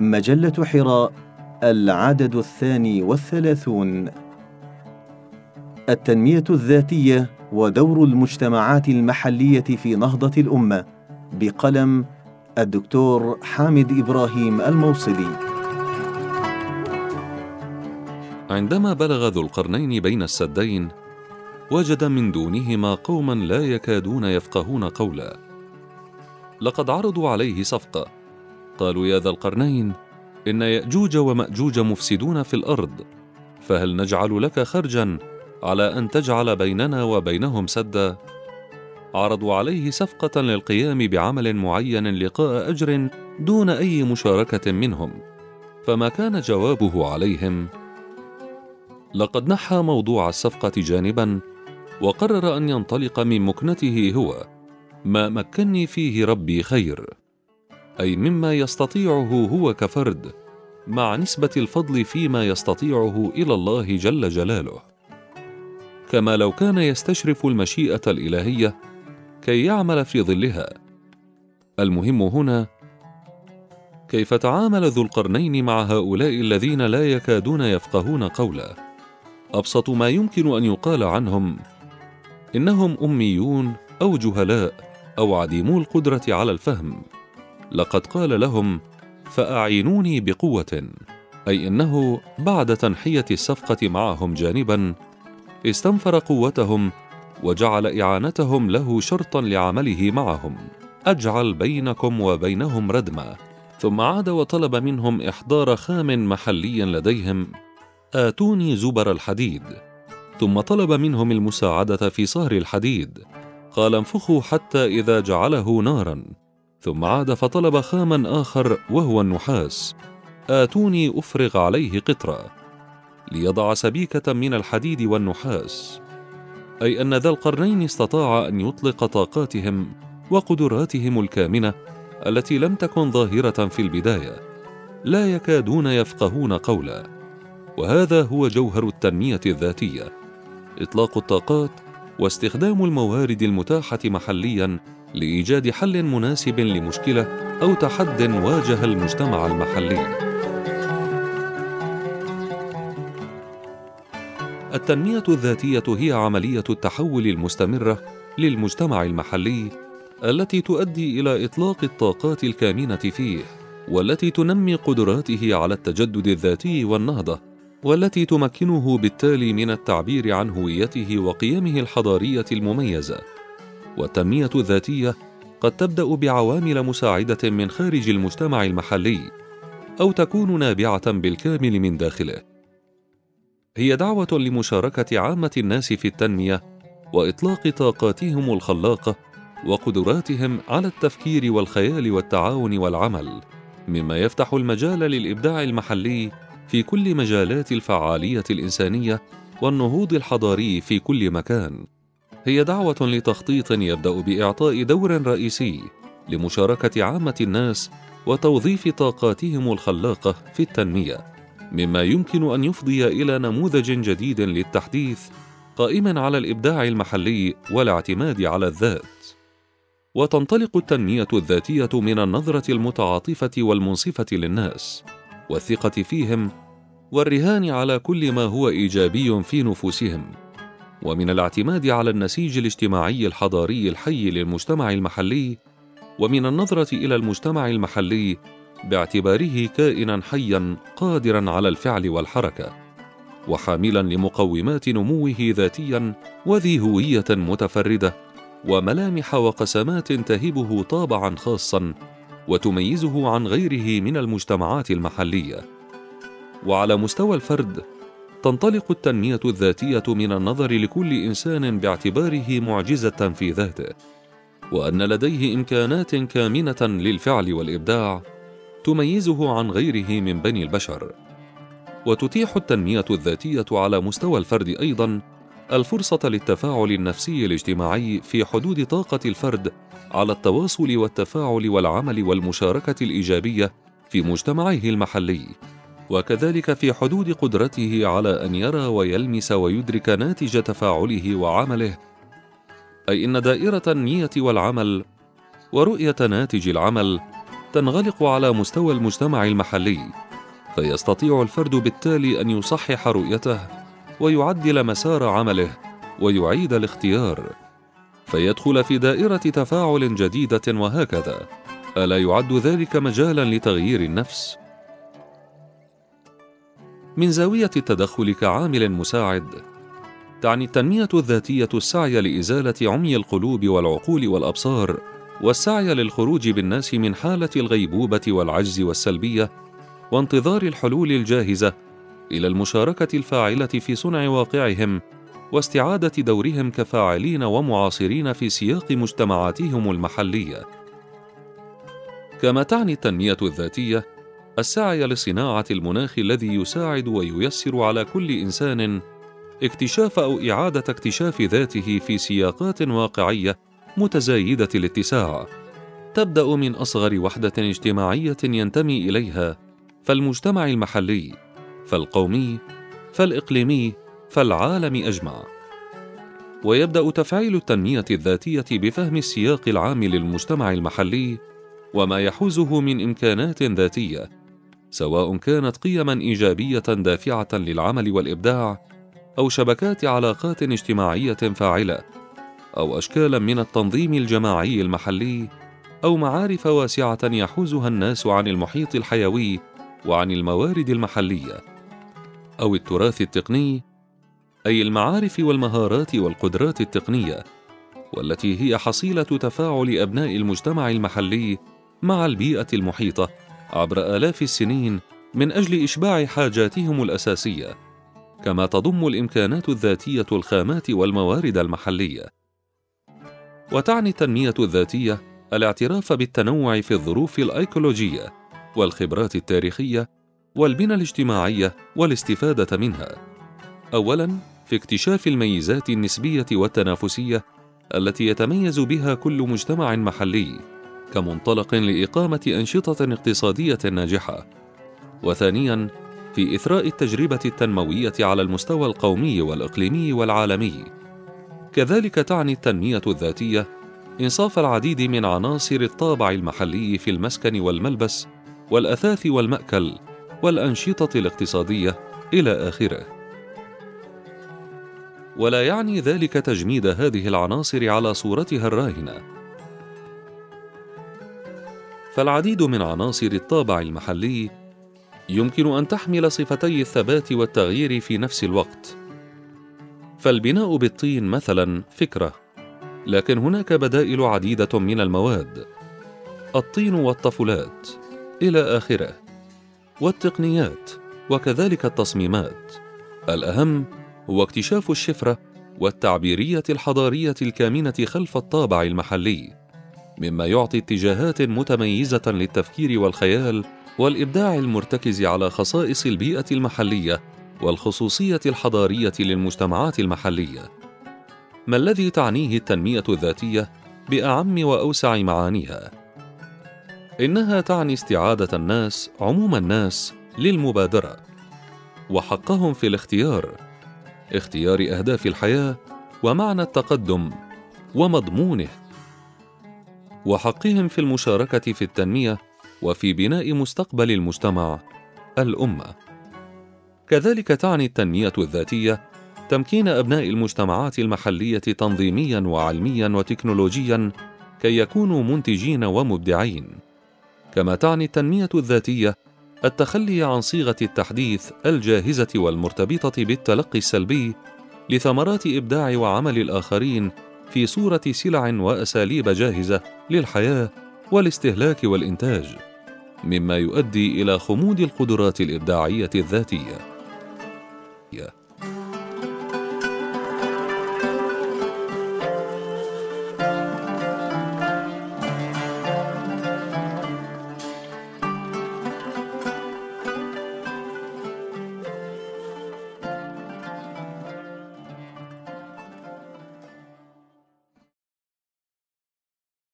مجلة حراء العدد الثاني والثلاثون. التنمية الذاتية ودور المجتمعات المحلية في نهضة الأمة بقلم الدكتور حامد إبراهيم الموصلي. عندما بلغ ذو القرنين بين السدين وجد من دونهما قوما لا يكادون يفقهون قولا. لقد عرضوا عليه صفقة قالوا يا ذا القرنين إن يأجوج ومأجوج مفسدون في الأرض فهل نجعل لك خرجا على أن تجعل بيننا وبينهم سدا؟ عرضوا عليه صفقة للقيام بعمل معين لقاء أجر دون أي مشاركة منهم فما كان جوابه عليهم. لقد نحى موضوع الصفقة جانبا وقرر أن ينطلق من مكنته هو ما مكني فيه ربي خير. أي مما يستطيعه هو كفرد مع نسبة الفضل فيما يستطيعه إلى الله جل جلاله. كما لو كان يستشرف المشيئة الإلهية كي يعمل في ظلها. المهم هنا كيف تعامل ذو القرنين مع هؤلاء الذين لا يكادون يفقهون قولا؟ أبسط ما يمكن أن يقال عنهم إنهم أميون أو جهلاء أو عديمو القدرة على الفهم. لقد قال لهم فأعينوني بقوة. أي إنه بعد تنحية الصفقة معهم جانبا استنفر قوتهم وجعل إعانتهم له شرطا لعمله معهم. أجعل بينكم وبينهم ردما. ثم عاد وطلب منهم إحضار خام محلي لديهم. آتوني زبر الحديد. ثم طلب منهم المساعدة في صهر الحديد. قال انفخوا حتى إذا جعله نارا. ثم عاد فطلب خاما آخر وهو النحاس. آتوني أفرغ عليه قطرا ليضع سبيكة من الحديد والنحاس. أي أن ذا القرنين استطاع أن يطلق طاقاتهم وقدراتهم الكامنة التي لم تكن ظاهرة في البداية. لا يكادون يفقهون قولا. وهذا هو جوهر التنمية الذاتية. إطلاق الطاقات واستخدام الموارد المتاحة محليا لإيجاد حل مناسب لمشكلة أو تحد واجه المجتمع المحلي. التنمية الذاتية هي عملية التحول المستمرة للمجتمع المحلي التي تؤدي إلى إطلاق الطاقات الكامنة فيه والتي تنمي قدراته على التجدد الذاتي والنهضة والتي تمكنه بالتالي من التعبير عن هويته وقيمه الحضارية المميزة. والتنمية الذاتية قد تبدأ بعوامل مساعدة من خارج المجتمع المحلي أو تكون نابعة بالكامل من داخله. هي دعوة لمشاركة عامة الناس في التنمية وإطلاق طاقاتهم الخلاقة وقدراتهم على التفكير والخيال والتعاون والعمل مما يفتح المجال للإبداع المحلي في كل مجالات الفعالية الإنسانية والنهوض الحضاري في كل مكان. هي دعوة لتخطيط يبدأ بإعطاء دور رئيسي لمشاركة عامة الناس وتوظيف طاقاتهم الخلاقة في التنمية مما يمكن أن يفضي إلى نموذج جديد للتحديث قائما على الإبداع المحلي والاعتماد على الذات. وتنطلق التنمية الذاتية من النظرة المتعاطفة والمنصفة للناس والثقة فيهم والرهان على كل ما هو إيجابي في نفوسهم. ومن الاعتماد على النسيج الاجتماعي الحضاري الحي للمجتمع المحلي ومن النظرة إلى المجتمع المحلي باعتباره كائنا حيا قادرا على الفعل والحركة وحاملا لمقومات نموه ذاتيا وذي هوية متفردة وملامح وقسمات تهبه طابعا خاصا وتميزه عن غيره من المجتمعات المحلية. وعلى مستوى الفرد تنطلق التنمية الذاتية من النظر لكل إنسان باعتباره معجزة في ذاته وأن لديه إمكانات كامنة للفعل والإبداع تميزه عن غيره من بني البشر. وتتيح التنمية الذاتية على مستوى الفرد أيضا الفرصة للتفاعل النفسي الاجتماعي في حدود طاقة الفرد على التواصل والتفاعل والعمل والمشاركة الإيجابية في مجتمعه المحلي. وكذلك في حدود قدرته على أن يرى ويلمس ويدرك ناتج تفاعله وعمله. أي إن دائرة النية والعمل ورؤية ناتج العمل تنغلق على مستوى المجتمع المحلي فيستطيع الفرد بالتالي أن يصحح رؤيته ويعدل مسار عمله ويعيد الاختيار. فيدخل في دائرة تفاعل جديدة وهكذا. ألا يعد ذلك مجالا لتغيير النفس؟ من زاوية التدخل كعامل مساعد. تعني التنمية الذاتية السعي لإزالة عمي القلوب والعقول والأبصار والسعي للخروج بالناس من حالة الغيبوبة والعجز والسلبية وانتظار الحلول الجاهزة إلى المشاركة الفاعلة في صنع واقعهم واستعادة دورهم كفاعلين ومعاصرين في سياق مجتمعاتهم المحلية. كما تعني التنمية الذاتية السعي لصناعة المناخ الذي يساعد وييسر على كل إنسان اكتشاف أو إعادة اكتشاف ذاته في سياقات واقعية متزايدة الاتساع. تبدأ من أصغر وحدة اجتماعية ينتمي إليها فالمجتمع المحلي فالقومي فالإقليمي فالعالم أجمع. ويبدأ تفعيل التنمية الذاتية بفهم السياق العام للمجتمع المحلي وما يحوزه من إمكانات ذاتية. سواء كانت قيما إيجابية دافعة للعمل والإبداع أو شبكات علاقات اجتماعية فاعلة أو اشكالا من التنظيم الجماعي المحلي أو معارف واسعة يحوزها الناس عن المحيط الحيوي وعن الموارد المحلية أو التراث التقني أي المعارف والمهارات والقدرات التقنية والتي هي حصيلة تفاعل أبناء المجتمع المحلي مع البيئة المحيطة. عبر آلاف السنين من أجل إشباع حاجاتهم الأساسية كما تضم الإمكانات الذاتية الخامات والموارد المحلية. وتعني التنمية الذاتية الاعتراف بالتنوع في الظروف الأيكولوجية والخبرات التاريخية والبنى الاجتماعية والاستفادة منها. اولا في اكتشاف الميزات النسبية والتنافسية التي يتميز بها كل مجتمع محلي. كمنطلق لإقامة أنشطة اقتصادية ناجحة. وثانيا في إثراء التجربة التنموية على المستوى القومي والإقليمي والعالمي. كذلك تعني التنمية الذاتية إنصاف العديد من عناصر الطابع المحلي في المسكن والملبس والأثاث والمأكل والأنشطة الاقتصادية إلى آخره. ولا يعني ذلك تجميد هذه العناصر على صورتها الراهنة. فالعديد من عناصر الطابع المحلي يمكن أن تحمل صفتي الثبات والتغيير في نفس الوقت. فالبناء بالطين مثلا فكرة لكن هناك بدائل عديدة من المواد. الطين والطفلات إلى آخره والتقنيات وكذلك التصميمات. الأهم هو اكتشاف الشفرة والتعبيرية الحضارية الكامنة خلف الطابع المحلي. مما يعطي اتجاهات متميزة للتفكير والخيال والإبداع المرتكز على خصائص البيئة المحلية والخصوصية الحضارية للمجتمعات المحلية. ما الذي تعنيه التنمية الذاتية بأعم وأوسع معانيها؟ إنها تعني استعادة الناس عموم الناس للمبادرة وحقهم في الاختيار اختيار أهداف الحياة ومعنى التقدم ومضمونه. وحقهم في المشاركة في التنمية وفي بناء مستقبل المجتمع الأمة. كذلك تعني التنمية الذاتية تمكين أبناء المجتمعات المحلية تنظيميا وعلميا وتكنولوجيا كي يكونوا منتجين ومبدعين. كما تعني التنمية الذاتية التخلي عن صيغة التحديث الجاهزة والمرتبطة بالتلقي السلبي لثمرات إبداع وعمل الآخرين في صورة سلع وأساليب جاهزة للحياة والاستهلاك والإنتاج مما يؤدي إلى خمود القدرات الإبداعية الذاتية.